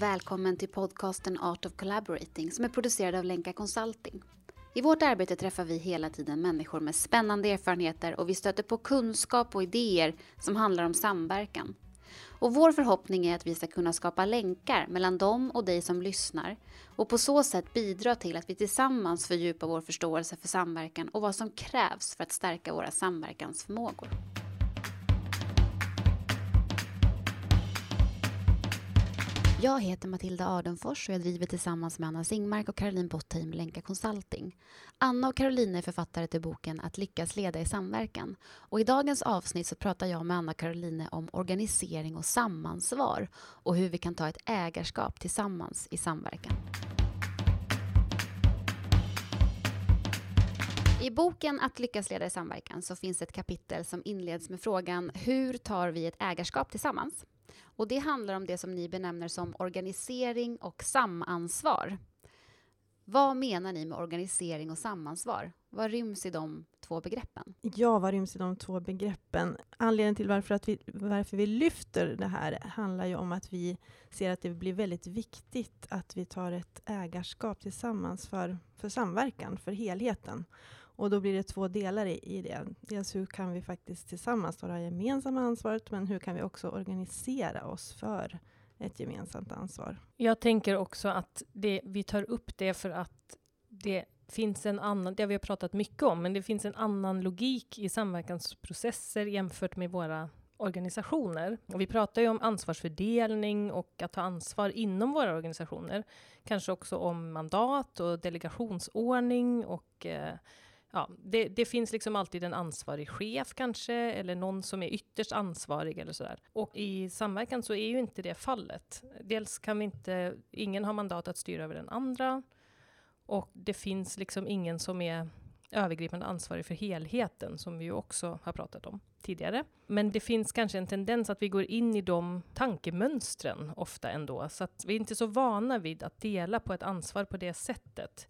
och välkommen till podcasten Art of Collaborating som är producerad av Lenka Consulting. I vårt arbete träffar vi hela tiden människor med spännande erfarenheter och vi stöter på kunskap och idéer som handlar om samverkan. Och vår förhoppning är att vi ska kunna skapa länkar mellan dem och dig som lyssnar och på så sätt bidra till att vi tillsammans fördjupar vår förståelse för samverkan och vad som krävs för att stärka våra samverkansförmågor. Jag heter Matilda Ardenfors och jag driver tillsammans med Anna Singmark och Caroline Bottheim Länka Consulting. Anna och Caroline är författare till boken Att lyckas leda i samverkan. Och I dagens avsnitt så pratar jag med Anna och Caroline om organisering och samansvar och hur vi kan ta ett ägarskap tillsammans i samverkan. I boken Att lyckas leda i samverkan så finns ett kapitel som inleds med frågan Hur tar vi ett ägarskap tillsammans? Och det handlar om det som ni benämner som organisering och samansvar. Vad menar ni med organisering och samansvar? Vad ryms i de två begreppen? Ja, vad ryms i de två begreppen? Anledningen till varför, att vi, varför vi lyfter det här handlar ju om att vi ser att det blir väldigt viktigt att vi tar ett ägarskap tillsammans för, för samverkan, för helheten. Och då blir det två delar i, i det. Dels hur kan vi faktiskt tillsammans ta det gemensamma ansvaret, men hur kan vi också organisera oss för ett gemensamt ansvar? Jag tänker också att det, vi tar upp det för att det finns en annan, det har vi pratat mycket om, men det finns en annan logik i samverkansprocesser jämfört med våra organisationer. Och vi pratar ju om ansvarsfördelning och att ta ansvar inom våra organisationer. Kanske också om mandat och delegationsordning och eh, ja, det, det, finns liksom alltid en ansvarig chef kanske, eller någon som är ytterst ansvarig eller sådär. Och i samverkan så är ju inte det fallet. Dels kan vi inte, ingen har mandat att styra över den andra. Och det finns liksom ingen som är övergripande ansvarig för helheten, som vi ju också har pratat om tidigare. Men det finns kanske en tendens att vi går in i de tankemönstren ofta ändå, så att vi är inte så vana vid att dela på ett ansvar på det sättet.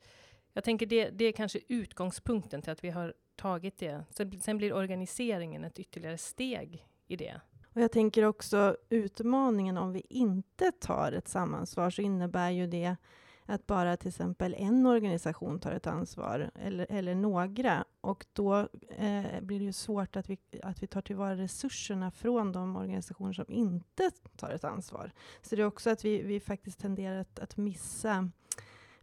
Jag tänker det, det är kanske utgångspunkten till att vi har tagit det. Sen, sen blir organiseringen ett ytterligare steg i det. Och jag tänker också utmaningen om vi inte tar ett samansvar så innebär ju det att bara till exempel en organisation tar ett ansvar, eller, eller några. Och då eh, blir det ju svårt att vi, att vi tar tillvara resurserna från de organisationer som inte tar ett ansvar. Så det är också att vi, vi faktiskt tenderar att, att missa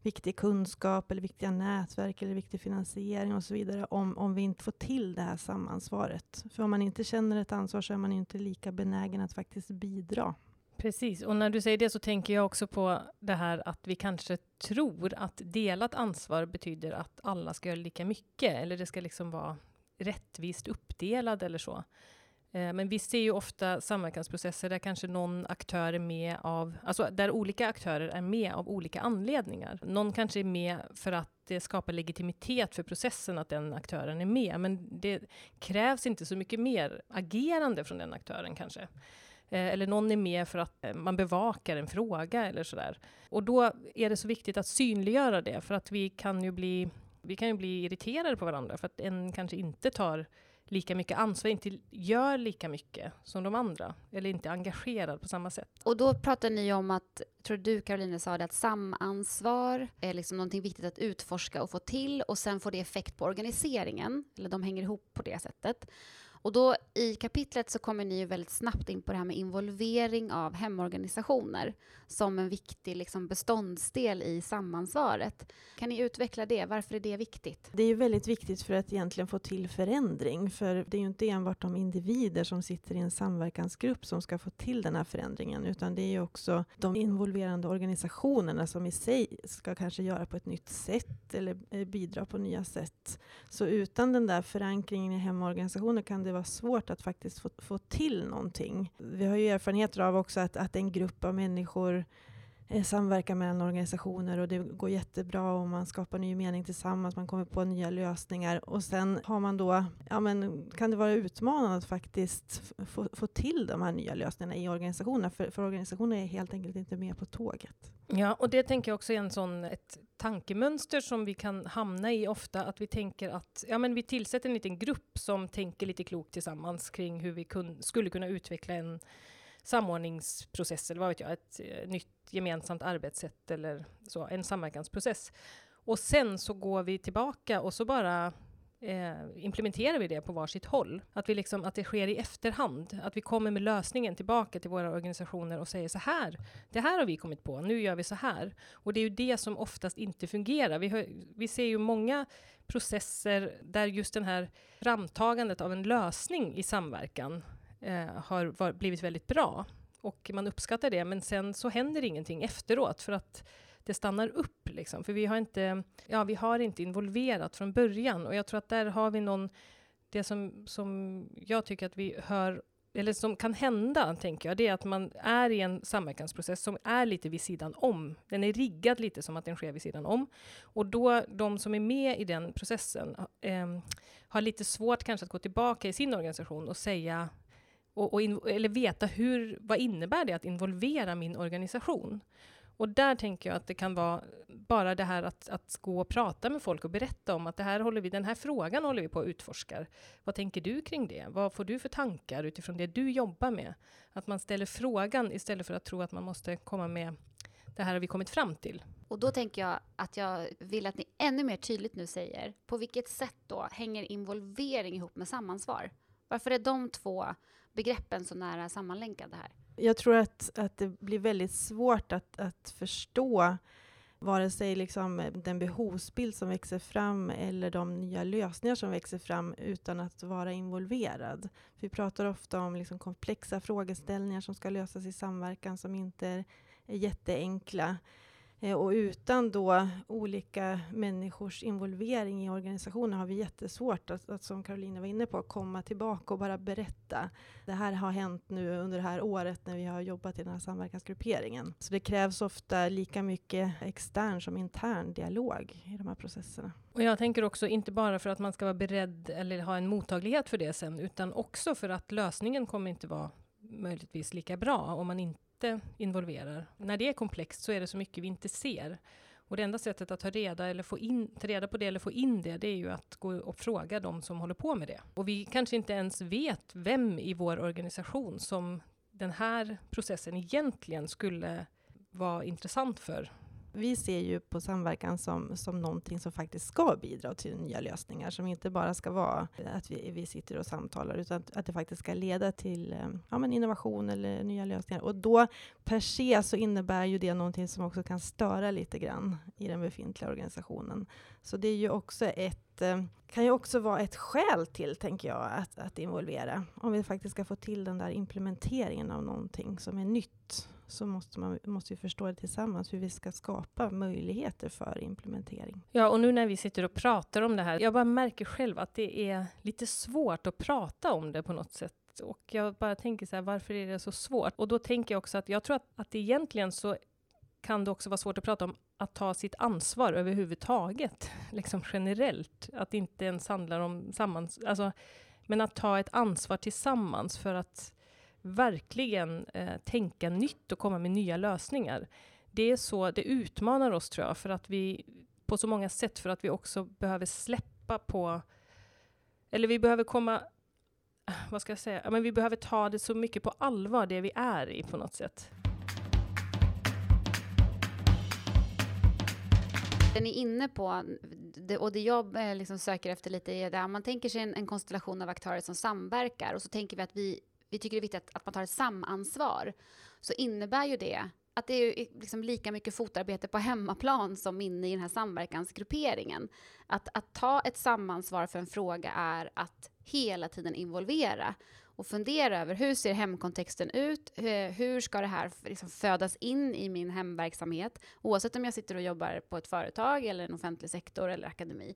viktig kunskap eller viktiga nätverk eller viktig finansiering och så vidare om, om vi inte får till det här samansvaret. För om man inte känner ett ansvar så är man inte lika benägen att faktiskt bidra. Precis, och när du säger det så tänker jag också på det här att vi kanske tror att delat ansvar betyder att alla ska göra lika mycket, eller det ska liksom vara rättvist uppdelad eller så. Eh, men vi ser ju ofta samverkansprocesser där kanske någon aktör är med av, alltså där olika aktörer är med av olika anledningar. Någon kanske är med för att det skapar legitimitet för processen att den aktören är med, men det krävs inte så mycket mer agerande från den aktören kanske. Eh, eller någon är med för att eh, man bevakar en fråga eller sådär. Och då är det så viktigt att synliggöra det, för att vi kan ju bli, vi kan ju bli irriterade på varandra, för att en kanske inte tar lika mycket ansvar, inte gör lika mycket som de andra, eller inte engagerad på samma sätt. Och då pratar ni om att, tror du Caroline sa det, att samansvar är liksom någonting viktigt att utforska och få till och sen får det effekt på organiseringen, eller de hänger ihop på det sättet. Och då i kapitlet så kommer ni ju väldigt snabbt in på det här med involvering av hemorganisationer som en viktig liksom, beståndsdel i samansvaret. Kan ni utveckla det? Varför är det viktigt? Det är ju väldigt viktigt för att egentligen få till förändring. För det är ju inte enbart de individer som sitter i en samverkansgrupp som ska få till den här förändringen, utan det är ju också de involverande organisationerna som i sig ska kanske göra på ett nytt sätt eller eh, bidra på nya sätt. Så utan den där förankringen i hemorganisationer kan det var svårt att faktiskt få, få till någonting. Vi har ju erfarenheter av också att, att en grupp av människor Eh, samverkan mellan organisationer och det går jättebra och man skapar ny mening tillsammans, man kommer på nya lösningar och sen har man då, ja men kan det vara utmanande att faktiskt få, få till de här nya lösningarna i organisationerna, för, för organisationer är helt enkelt inte med på tåget. Ja, och det tänker jag också är en sån, ett tankemönster som vi kan hamna i ofta, att vi tänker att ja, men vi tillsätter en liten grupp som tänker lite klokt tillsammans kring hur vi kun, skulle kunna utveckla en samordningsprocess, eller vad vet jag, ett eh, nytt ett gemensamt arbetssätt eller så, en samverkansprocess. Och sen så går vi tillbaka och så bara eh, implementerar vi det på varsitt håll. Att, vi liksom, att det sker i efterhand. Att vi kommer med lösningen tillbaka till våra organisationer och säger så här. Det här har vi kommit på, nu gör vi så här. Och det är ju det som oftast inte fungerar. Vi, hör, vi ser ju många processer där just den här framtagandet av en lösning i samverkan eh, har var, blivit väldigt bra. Och man uppskattar det, men sen så händer ingenting efteråt för att det stannar upp. Liksom. För vi har, inte, ja, vi har inte involverat från början. Och jag tror att där har vi någon... Det som, som jag tycker att vi hör eller som kan hända, tänker jag, det är att man är i en samverkansprocess som är lite vid sidan om. Den är riggad lite som att den sker vid sidan om. Och då, de som är med i den processen eh, har lite svårt kanske att gå tillbaka i sin organisation och säga och, och in, eller veta hur, vad innebär det att involvera min organisation? Och där tänker jag att det kan vara bara det här att, att gå och prata med folk och berätta om att det här håller vi, den här frågan håller vi på att utforska. Vad tänker du kring det? Vad får du för tankar utifrån det du jobbar med? Att man ställer frågan istället för att tro att man måste komma med det här har vi kommit fram till. Och då tänker jag att jag vill att ni ännu mer tydligt nu säger på vilket sätt då hänger involvering ihop med samansvar? Varför är de två begreppen så nära sammanlänkade här? Jag tror att, att det blir väldigt svårt att, att förstå vare sig liksom eh, den behovsbild som växer fram eller de nya lösningar som växer fram utan att vara involverad. Vi pratar ofta om liksom komplexa frågeställningar som ska lösas i samverkan som inte är, är jätteenkla. Eh, och utan då olika människors involvering i organisationen har vi jättesvårt att, att, som Karolina var inne på, komma tillbaka och bara berätta. Det här har hänt nu under det här året när vi har jobbat i den här samverkansgrupperingen. Så det krävs ofta lika mycket extern som intern dialog i de här processerna. Och jag tänker också inte bara för att man ska vara beredd eller ha en mottaglighet för det sen, utan också för att lösningen kommer inte vara möjligtvis lika bra om man inte inte involverar. När det är komplext så är det så mycket vi inte ser. Och det enda sättet att ta reda, eller få in, ta reda på det eller få in det, det är ju att gå och fråga de som håller på med det. Och vi kanske inte ens vet vem i vår organisation som den här processen egentligen skulle vara intressant för vi ser ju på samverkan som, som någonting som faktiskt ska bidra till nya lösningar, som inte bara ska vara att vi, vi sitter och samtalar, utan att, att det faktiskt ska leda till eh, ja, men innovation eller nya lösningar. Och då per se så innebär ju det någonting som också kan störa lite grann i den befintliga organisationen. Så det är ju också ett eh, kan ju också vara ett skäl till, tänker jag, att, att involvera. Om vi faktiskt ska få till den där implementeringen av någonting som är nytt så måste, man, måste vi förstå det tillsammans hur vi ska skapa möjligheter för implementering. Ja, och nu när vi sitter och pratar om det här, jag bara märker själv att det är lite svårt att prata om det på något sätt. Och jag bara tänker så här, varför är det så svårt? Och då tänker jag också att jag tror att, att egentligen så kan det också vara svårt att prata om att ta sitt ansvar överhuvudtaget, liksom generellt. Att det inte ens handlar om sammans... Alltså, men att ta ett ansvar tillsammans för att verkligen eh, tänka nytt och komma med nya lösningar. Det är så, det utmanar oss tror jag, för att vi på så många sätt, för att vi också behöver släppa på, eller vi behöver komma, vad ska jag säga, men vi behöver ta det så mycket på allvar, det vi är i på något sätt. Ni är inne på, och det jag eh, liksom söker efter lite är det man tänker sig en, en konstellation av aktörer som samverkar och så tänker vi att vi vi tycker det är viktigt att, att man tar ett samansvar, så innebär ju det att det är eh, liksom lika mycket fotarbete på hemmaplan som inne i den här samverkansgrupperingen. Att, att ta ett samansvar för en fråga är att hela tiden involvera och fundera över hur ser hemkontexten ut? Hur ska det här liksom födas in i min hemverksamhet? Oavsett om jag sitter och jobbar på ett företag eller en offentlig sektor eller akademi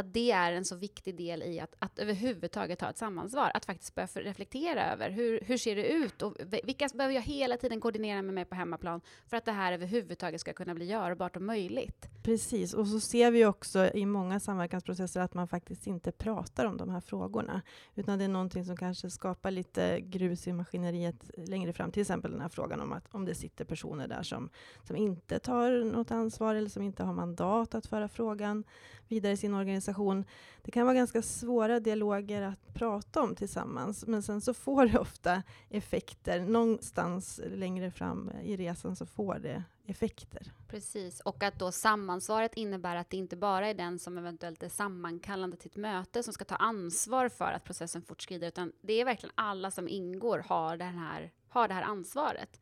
att det är en så viktig del i att, att överhuvudtaget ha ett samansvar. Att faktiskt börja reflektera över hur, hur ser det ut och vilka behöver jag hela tiden koordinera med mig på hemmaplan för att det här överhuvudtaget ska kunna bli görbart och möjligt. Precis, och så ser vi också i många samverkansprocesser att man faktiskt inte pratar om de här frågorna, utan det är någonting som kanske skapar lite grus i maskineriet längre fram. Till exempel den här frågan om att om det sitter personer där som, som inte tar något ansvar eller som inte har mandat att föra frågan vidare i sin organisation organisation, det kan vara ganska svåra dialoger att prata om tillsammans, men sen så får det ofta effekter. Någonstans längre fram i resan så får det effekter. Precis, och att då samansvaret innebär att det inte bara är den som eventuellt är sammankallande till ett möte som ska ta ansvar för att processen fortskrider, utan det är verkligen alla som ingår har, den här, har det här ansvaret.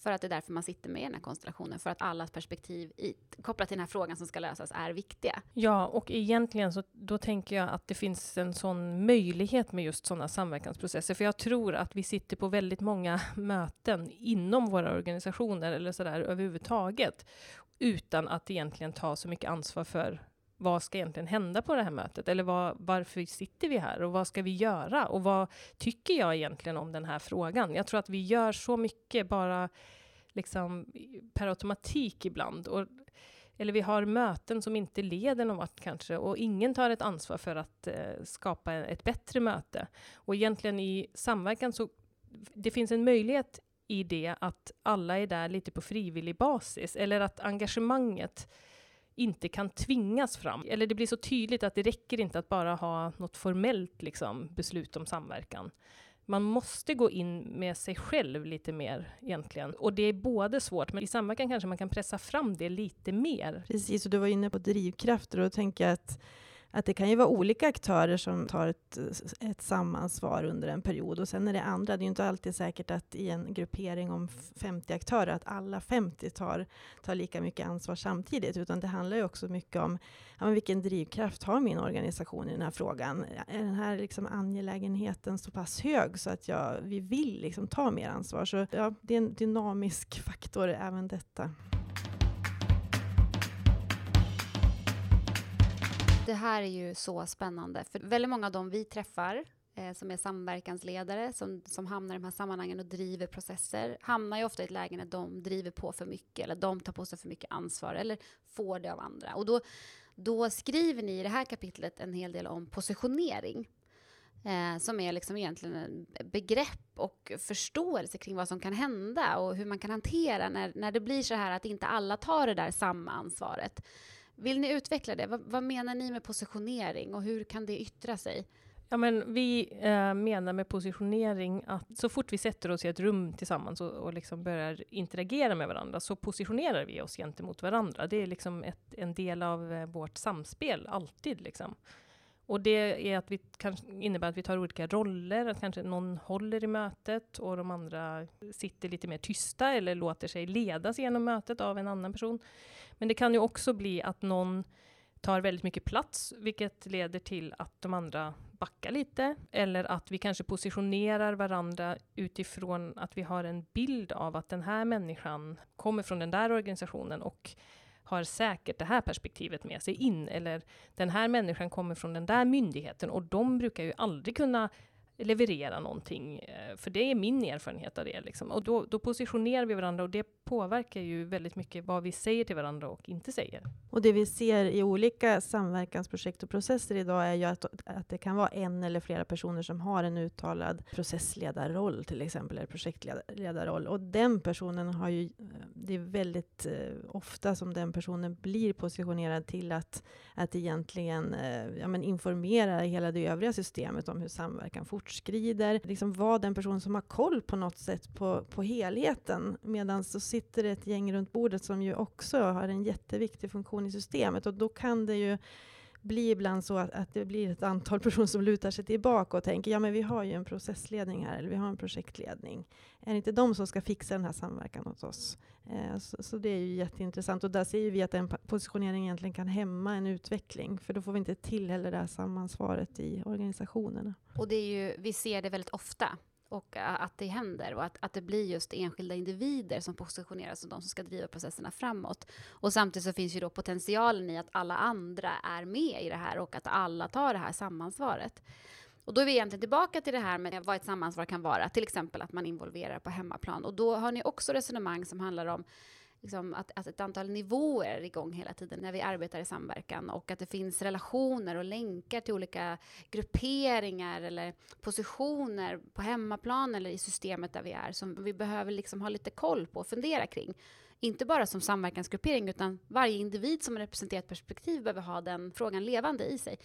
För att det är därför man sitter med i den här konstellationen, för att allas perspektiv i, kopplat till den här frågan som ska lösas är viktiga. Ja, och egentligen så då tänker jag att det finns en sån möjlighet med just sådana samverkansprocesser, för jag tror att vi sitter på väldigt många möten inom våra organisationer eller sådär överhuvudtaget, utan att egentligen ta så mycket ansvar för vad ska egentligen hända på det här mötet? Eller vad, varför sitter vi här? Och vad ska vi göra? Och vad tycker jag egentligen om den här frågan? Jag tror att vi gör så mycket bara liksom per automatik ibland. Och, eller vi har möten som inte leder någon vart kanske, och ingen tar ett ansvar för att eh, skapa ett bättre möte. Och egentligen i samverkan så det finns en möjlighet i det att alla är där lite på frivillig basis, eller att engagemanget inte kan tvingas fram. Eller det blir så tydligt att det räcker inte att bara ha något formellt liksom, beslut om samverkan. Man måste gå in med sig själv lite mer egentligen. Och det är både svårt, men i samverkan kanske man kan pressa fram det lite mer. Precis, och du var inne på drivkrafter och då tänker jag att att det kan ju vara olika aktörer som tar ett, ett samansvar under en period och sen är det andra. Det är ju inte alltid säkert att i en gruppering om 50 aktörer att alla 50 tar, tar lika mycket ansvar samtidigt, utan det handlar ju också mycket om ja, men vilken drivkraft har min organisation i den här frågan? Är den här liksom angelägenheten så pass hög så att jag, vi vill liksom ta mer ansvar? Så ja, det är en dynamisk faktor även detta. Det här är ju så spännande, för väldigt många av dem vi träffar eh, som är samverkansledare, som, som hamnar i de här sammanhangen och driver processer, hamnar ju ofta i ett läge när de driver på för mycket, eller de tar på sig för mycket ansvar, eller får det av andra. Och då, då skriver ni i det här kapitlet en hel del om positionering. Eh, som är liksom egentligen en begrepp och förståelse kring vad som kan hända och hur man kan hantera när, när det blir så här att inte alla tar det där samma ansvaret. Vill ni utveckla det? Vad, vad, menar ni med positionering och hur kan det yttra sig? Ja, men vi eh, menar med positionering att så fort vi sätter oss i ett rum tillsammans och, och liksom börjar interagera med varandra så positionerar vi oss gentemot varandra. Det är liksom ett, en del av eh, vårt samspel, alltid. Liksom. Och det är att vi kanske innebär att vi tar olika roller, att kanske någon håller i mötet och de andra sitter lite mer tysta eller låter sig ledas genom mötet av en annan person. Men det kan ju också bli att någon tar väldigt mycket plats, vilket leder till att de andra backar lite. Eller att vi kanske positionerar varandra utifrån att vi har en bild av att den här människan kommer från den där organisationen och har säkert det här perspektivet med sig in. Eller den här människan kommer från den där myndigheten och de brukar ju aldrig kunna leverera någonting. Eh, för det är min erfarenhet av det. Liksom. Och då, då, positionerar vi varandra och det påverkar ju väldigt mycket vad vi säger till varandra och inte säger. Och det vi ser i olika samverkansprojekt och processer idag är ju att, att det kan vara en eller flera personer som har en uttalad processledarroll till exempel, eller projektledarroll. Och den personen har ju, eh, det är väldigt eh, ofta som den personen blir positionerad till att, att egentligen ja, men informera hela det övriga systemet om hur samverkan fortsätter fortskrider, liksom vara den person som har koll på något sätt på, på helheten. Medan så sitter det ett gäng runt bordet som ju också har en jätteviktig funktion i systemet och då kan det ju blir ibland så att, att det blir ett antal personer som lutar sig tillbaka och tänker ja men vi har ju en processledning här, eller vi har en projektledning. Är det inte de som ska fixa den här samverkan åt oss? Eh, så, så, det är ju jätteintressant. Och där ser vi att en positionering egentligen kan hämma en utveckling, för då får vi inte till heller det här samansvaret i organisationerna. Och det är ju, vi ser det väldigt ofta och eh, att det händer och att, att det blir just enskilda individer som positioneras som de som ska driva processerna framåt. Och samtidigt så finns ju då potentialen i att alla andra är med i det här och att alla tar det här samansvaret. Och då är vi egentligen tillbaka till det här med vad ett samansvar kan vara, till exempel att man involverar på hemmaplan. Och då har ni också resonemang som handlar om liksom att, att ett antal nivåer är igång hela tiden när vi arbetar i samverkan och att det finns relationer och länkar till olika grupperingar eller positioner på hemmaplan eller i systemet där vi är som vi behöver liksom ha lite koll på och fundera kring. Inte bara som samverkansgruppering utan varje individ som representerar ett perspektiv behöver ha den frågan levande i sig.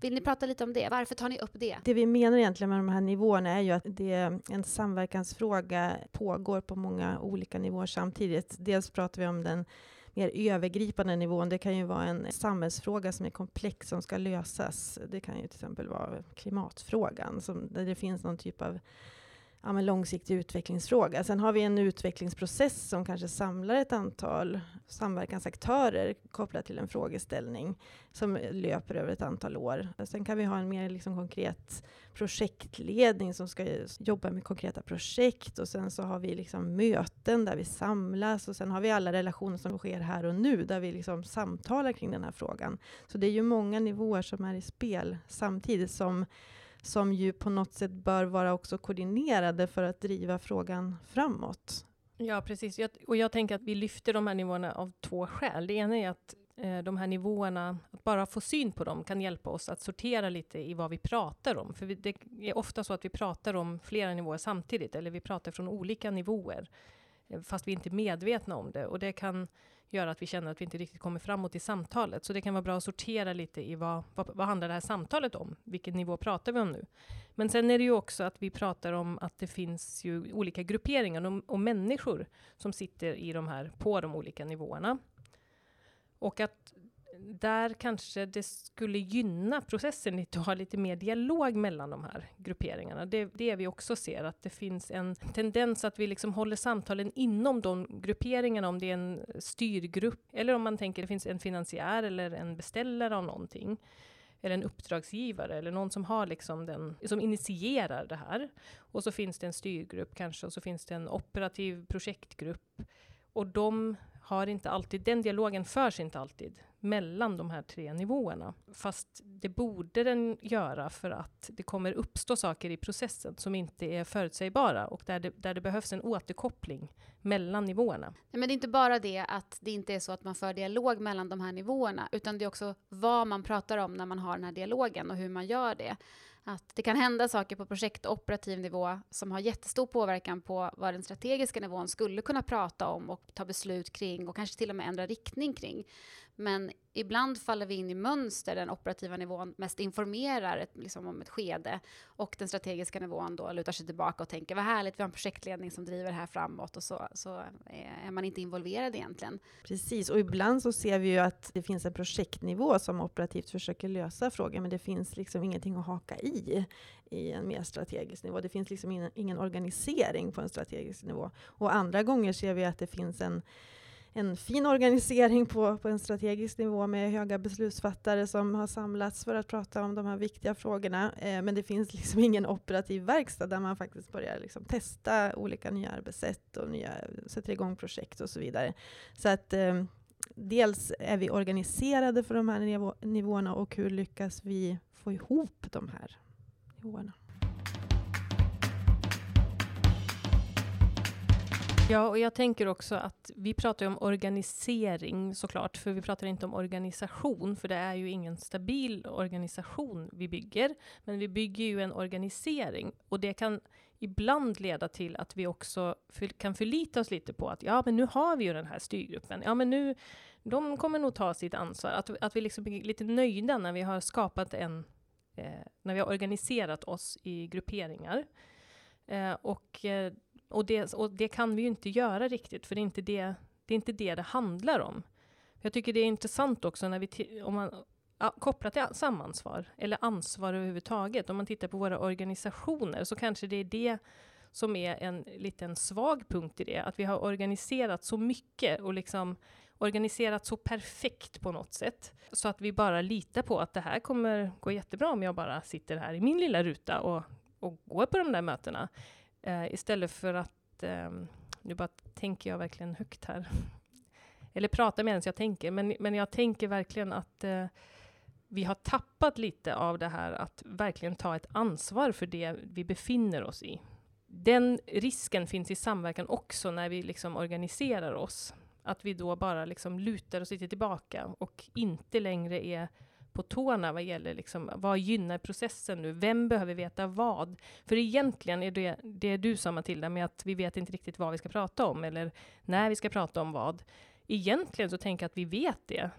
Vill ni prata lite om det? Varför tar ni upp det? Det vi menar egentligen med de här nivåerna är ju att det är en samverkansfråga pågår på många olika nivåer samtidigt. Dels pratar vi om den mer övergripande nivån. Det kan ju vara en samhällsfråga som är komplex som ska lösas. Det kan ju till exempel vara klimatfrågan, som, där det finns någon typ av ja, men långsiktig utvecklingsfråga. Sen har vi en utvecklingsprocess som kanske samlar ett antal samverkansaktörer kopplat till en frågeställning som löper över ett antal år. Sen kan vi ha en mer liksom konkret projektledning som ska jobba med konkreta projekt och sen så har vi liksom möten där vi samlas och sen har vi alla relationer som sker här och nu där vi liksom samtalar kring den här frågan. Så det är ju många nivåer som är i spel samtidigt som som ju på något sätt bör vara också koordinerade för att driva frågan framåt. Ja, precis. Jag, och jag tänker att vi lyfter de här nivåerna av två skäl. Det ena är att eh, de här nivåerna, att bara få syn på dem kan hjälpa oss att sortera lite i vad vi pratar om. För vi, det är ofta så att vi pratar om flera nivåer samtidigt, eller vi pratar från olika nivåer, eh, fast vi inte är medvetna om det. Och det kan gör att vi känner att vi inte riktigt kommer framåt i samtalet. Så det kan vara bra att sortera lite i vad, vad, vad handlar det här samtalet om? Vilken nivå pratar vi om nu? Men sen är det ju också att vi pratar om att det finns ju olika grupperingar och, och människor som sitter i de här, på de olika nivåerna. Och att där kanske det skulle gynna processen lite att ha lite mer dialog mellan de här grupperingarna. Det är det vi också ser, att det finns en tendens att vi liksom håller samtalen inom de grupperingarna, om det är en styrgrupp, eller om man tänker det finns en finansiär eller en beställare av någonting eller en uppdragsgivare, eller någon som har liksom den, som initierar det här. Och så finns det en styrgrupp kanske, och så finns det en operativ projektgrupp. Och de har inte alltid, den dialogen förs inte alltid mellan de här tre nivåerna. Fast det borde den göra för att det kommer uppstå saker i processen som inte är förutsägbara och där det, där det behövs en återkoppling mellan nivåerna. Nej, men det är inte bara det att det inte är så att man för dialog mellan de här nivåerna, utan det är också vad man pratar om när man har den här dialogen och hur man gör det. Att det kan hända saker på projekt och operativ nivå som har jättestor påverkan på vad den strategiska nivån skulle kunna prata om och ta beslut kring och kanske till och med ändra riktning kring. Men ibland faller vi in i mönster den operativa nivån mest informerar ett, liksom om ett skede och den strategiska nivån då lutar sig tillbaka och tänker vad härligt, vi har en projektledning som driver det här framåt och så, så eh, är man inte involverad egentligen. Precis, och ibland så ser vi ju att det finns en projektnivå som operativt försöker lösa frågan, men det finns liksom ingenting att haka i i en mer strategisk nivå. Det finns liksom ingen, ingen organisering på en strategisk nivå. Och andra gånger ser vi att det finns en en fin organisering på, på en strategisk nivå med höga beslutsfattare som har samlats för att prata om de här viktiga frågorna. Eh, men det finns liksom ingen operativ verkstad där man faktiskt börjar liksom testa olika nya arbetssätt och nya, sätter igång projekt och så vidare. Så att eh, dels är vi organiserade för de här nivå, nivåerna och hur lyckas vi få ihop de här nivåerna? Ja, och jag tänker också att vi pratar ju om organisering såklart, för vi pratar inte om organisation, för det är ju ingen stabil organisation vi bygger, men vi bygger ju en organisering och det kan ibland leda till att vi också för, kan förlita oss lite på att ja, men nu har vi ju den här styrgruppen. Ja, men nu, de kommer nog ta sitt ansvar. Att, att vi liksom blir lite nöjda när vi har skapat en, eh, när vi har organiserat oss i grupperingar. Eh, och eh, och det, och det kan vi ju inte göra riktigt, för det är inte det det, är inte det, det handlar om. Jag tycker det är intressant också när vi, om man ja, kopplat till samansvar, eller ansvar överhuvudtaget, om man tittar på våra organisationer, så kanske det är det som är en liten svag punkt i det, att vi har organiserat så mycket och liksom organiserat så perfekt på något sätt, så att vi bara litar på att det här kommer gå jättebra om jag bara sitter här i min lilla ruta och, och går på de där mötena. Eh, istället för att, eh, nu bara tänker jag verkligen högt här, eller pratar medan jag tänker, men, men jag tänker verkligen att eh, vi har tappat lite av det här att verkligen ta ett ansvar för det vi befinner oss i. Den risken finns i samverkan också när vi liksom organiserar oss. att vi då bara liksom lutar oss lite tillbaka och inte längre är på tårna vad gäller liksom, vad gynnar processen nu? Vem behöver veta vad? För egentligen är det det du sa Matilda, med att vi vet inte riktigt vad vi ska prata om eller när vi ska prata om vad. Egentligen så tänker jag att vi vet det.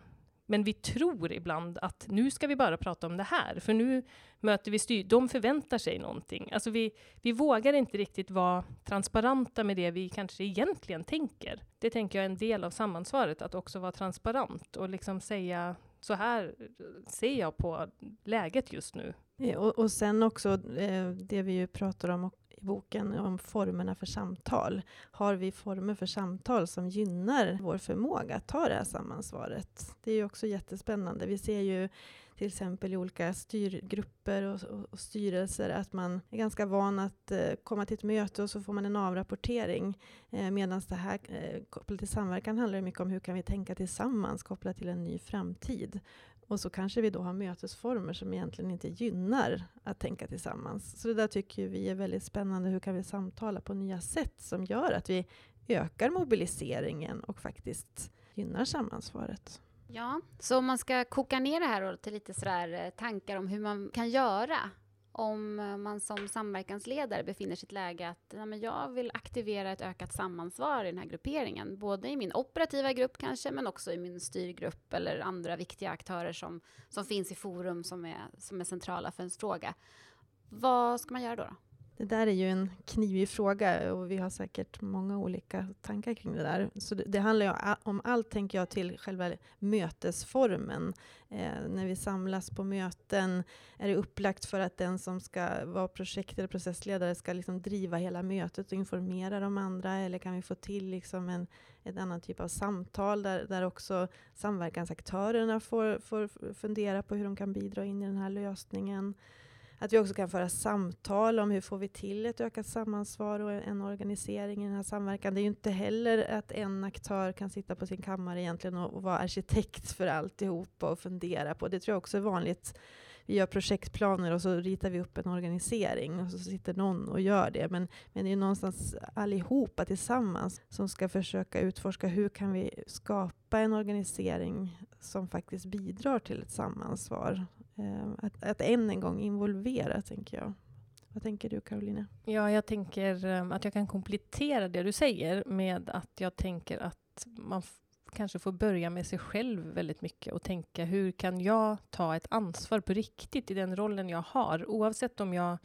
Men vi tror ibland att nu ska vi bara prata om det här, för nu möter vi styr. De förväntar sig någonting. Alltså vi, vi vågar inte riktigt vara transparenta med det vi kanske egentligen tänker. Det tänker jag är en del av samansvaret, att också vara transparent och liksom säga så här eh, ser jag på läget just nu. Och, och sen också eh, det vi ju pratar om i boken om formerna för samtal. Har vi former för samtal som gynnar vår förmåga att ta det här samansvaret? Det är ju också jättespännande. Vi ser ju till exempel i olika styrgrupper och, och, och styrelser att man är ganska van att eh, komma till ett möte och så får man en avrapportering. Eh, Medan det här eh, kopplat till samverkan handlar mycket om hur kan vi tänka tillsammans kopplat till en ny framtid. Och så kanske vi då har mötesformer som egentligen inte gynnar att tänka tillsammans. Så det där tycker vi är väldigt spännande. Hur kan vi samtala på nya sätt som gör att vi ökar mobiliseringen och faktiskt gynnar samansvaret? Ja, så om man ska koka ner det här till lite sådär eh, tankar om hur man kan göra om eh, man som samverkansledare befinner sig i ett läge att nej, men jag vill aktivera ett ökat samansvar i den här grupperingen, både i min operativa grupp kanske, men också i min styrgrupp eller andra viktiga aktörer som, som finns i forum som är, som är centrala för ens fråga. Vad ska man göra då? då? Det där är ju en knivig fråga och vi har säkert många olika tankar kring det där. Så det, det handlar ju om allt, tänker jag, till själva mötesformen. Eh, när vi samlas på möten, är det upplagt för att den som ska vara projekt eller processledare ska liksom driva hela mötet och informera de andra? Eller kan vi få till liksom en, en annan typ av samtal där, där också samverkansaktörerna får, får fundera på hur de kan bidra in i den här lösningen? Att vi också kan föra samtal om hur får vi till ett ökat samansvar och en organisering i den här samverkan. Det är ju inte heller att en aktör kan sitta på sin kammare egentligen och, och vara arkitekt för alltihopa och fundera på. Det tror jag också är vanligt. Vi gör projektplaner och så ritar vi upp en organisering och så sitter någon och gör det. Men, men det är någonstans allihopa tillsammans som ska försöka utforska hur kan vi skapa en organisering som faktiskt bidrar till ett samansvar Ehm, att, att än en gång involvera, tänker jag. Vad tänker du, Karolina? Ja, jag tänker ehm, att jag kan komplettera det du säger med att jag tänker att man kanske får börja med sig själv väldigt mycket och tänka hur kan jag ta ett ansvar på riktigt i den rollen jag har, oavsett om jag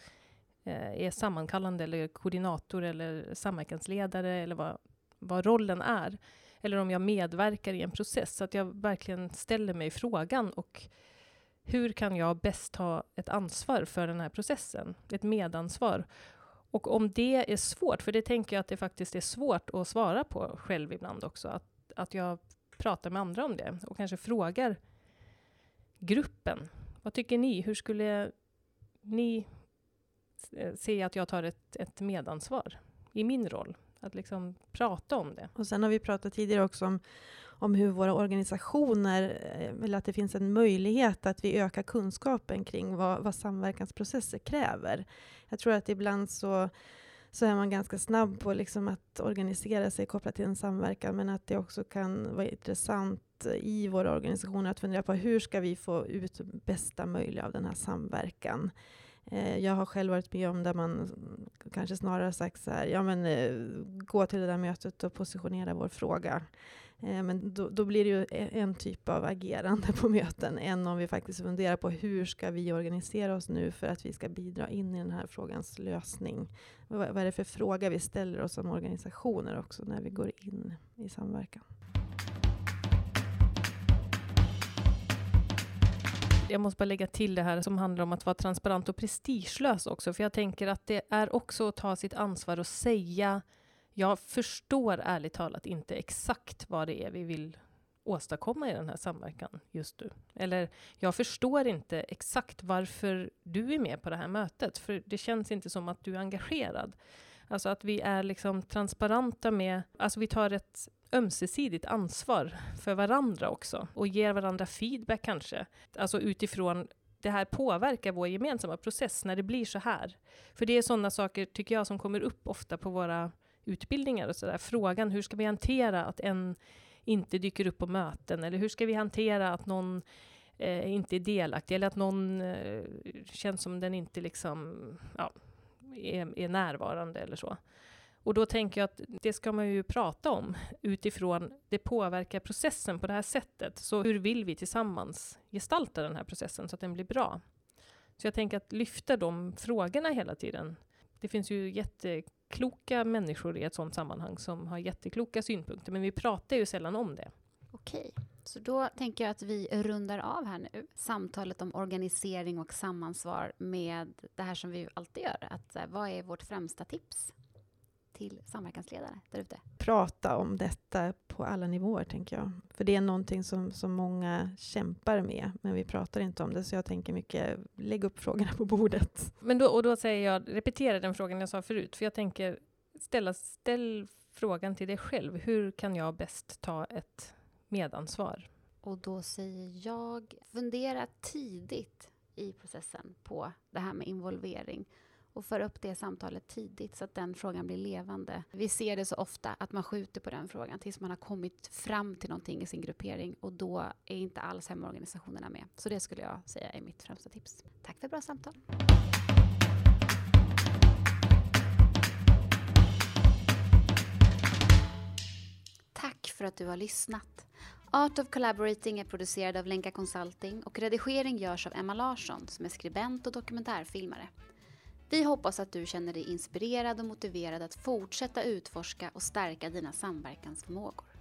eh, är sammankallande eller koordinator eller samverkansledare eller vad, vad rollen är. Eller om jag medverkar i en process, så att jag verkligen ställer mig frågan och hur kan jag bäst ta ett ansvar för den här processen? Ett medansvar. Och om det är svårt, för det tänker jag att det faktiskt är svårt att svara på själv ibland också, att, att jag pratar med andra om det och kanske frågar gruppen. Vad tycker ni? Hur skulle ni se att jag tar ett, ett medansvar i min roll? Att liksom prata om det. Och sen har vi pratat tidigare också om om hur våra organisationer, eh, eller att det finns en möjlighet att vi ökar kunskapen kring vad, vad samverkansprocesser kräver. Jag tror att ibland så så är man ganska snabb på liksom att organisera sig kopplat till en samverkan, men att det också kan vara intressant i våra organisationer att fundera på hur ska vi få ut bästa möjliga av den här samverkan. Eh, jag har själv varit med om där man kanske snarare sagt så här, ja men eh, gå till det där mötet och positionera vår fråga. Eh, men då, då, blir det ju e, en typ av agerande på möten, än om vi faktiskt funderar på hur ska vi organisera oss nu för att vi ska bidra in i den här frågans lösning. Vad, vad är det för fråga vi ställer oss som organisationer också när vi går in i samverkan? Jag måste bara lägga till det här som handlar om att vara transparent och prestigelös också, för jag tänker att det är också att ta sitt ansvar och säga jag förstår ärligt talat inte exakt vad det är vi vill åstadkomma i den här samverkan just nu. Eller jag förstår inte exakt varför du är med på det här mötet, för det känns inte som att du är engagerad. Alltså att vi är liksom transparenta med, alltså vi tar ett ömsesidigt ansvar för varandra också och ger varandra feedback kanske. Alltså utifrån det här påverkar vår gemensamma process när det blir så här. För det är sådana saker, tycker jag, som kommer upp ofta på våra utbildningar och sådär. Frågan hur ska vi hantera att en inte dyker upp på möten? Eller hur ska vi hantera att någon eh, inte är delaktig eller att någon eh, känns som den inte liksom, ja, är, är närvarande eller så. Och då tänker jag att det ska man ju prata om utifrån det påverkar processen på det här sättet. Så hur vill vi tillsammans gestalta den här processen så att den blir bra? Så jag tänker att lyfta de frågorna hela tiden. Det finns ju jättekloka människor i ett sådant sammanhang som har jättekloka synpunkter, men vi pratar ju sällan om det. Okej, så då tänker jag att vi rundar av här nu samtalet om organisering och samansvar med det här som vi alltid gör. Att, eh, vad är vårt främsta tips till samverkansledare där ute? Prata om detta på alla nivåer, tänker jag. För det är någonting som, som många kämpar med, men vi pratar inte om det. Så jag tänker mycket, lägg upp frågorna på bordet. Men då, och då säger jag, repetera den frågan jag sa förut, för jag tänker ställa, ställ frågan till dig själv. Hur kan jag bäst ta ett medansvar? Och då säger jag, fundera tidigt i processen på det här med involvering och för upp det samtalet tidigt så att den frågan blir levande. Vi ser det så ofta att man skjuter på den frågan tills man har kommit fram till någonting i sin gruppering och då är inte alls hemorganisationerna med. Så det skulle jag säga är mitt främsta tips. Tack för bra samtal. Tack för att du har lyssnat. Art of Collaborating är producerad av Lenka Consulting och redigering görs av Emma Larsson som är skribent och dokumentärfilmare. Vi hoppas att du känner dig inspirerad och motiverad att fortsätta utforska och stärka dina samverkansförmågor.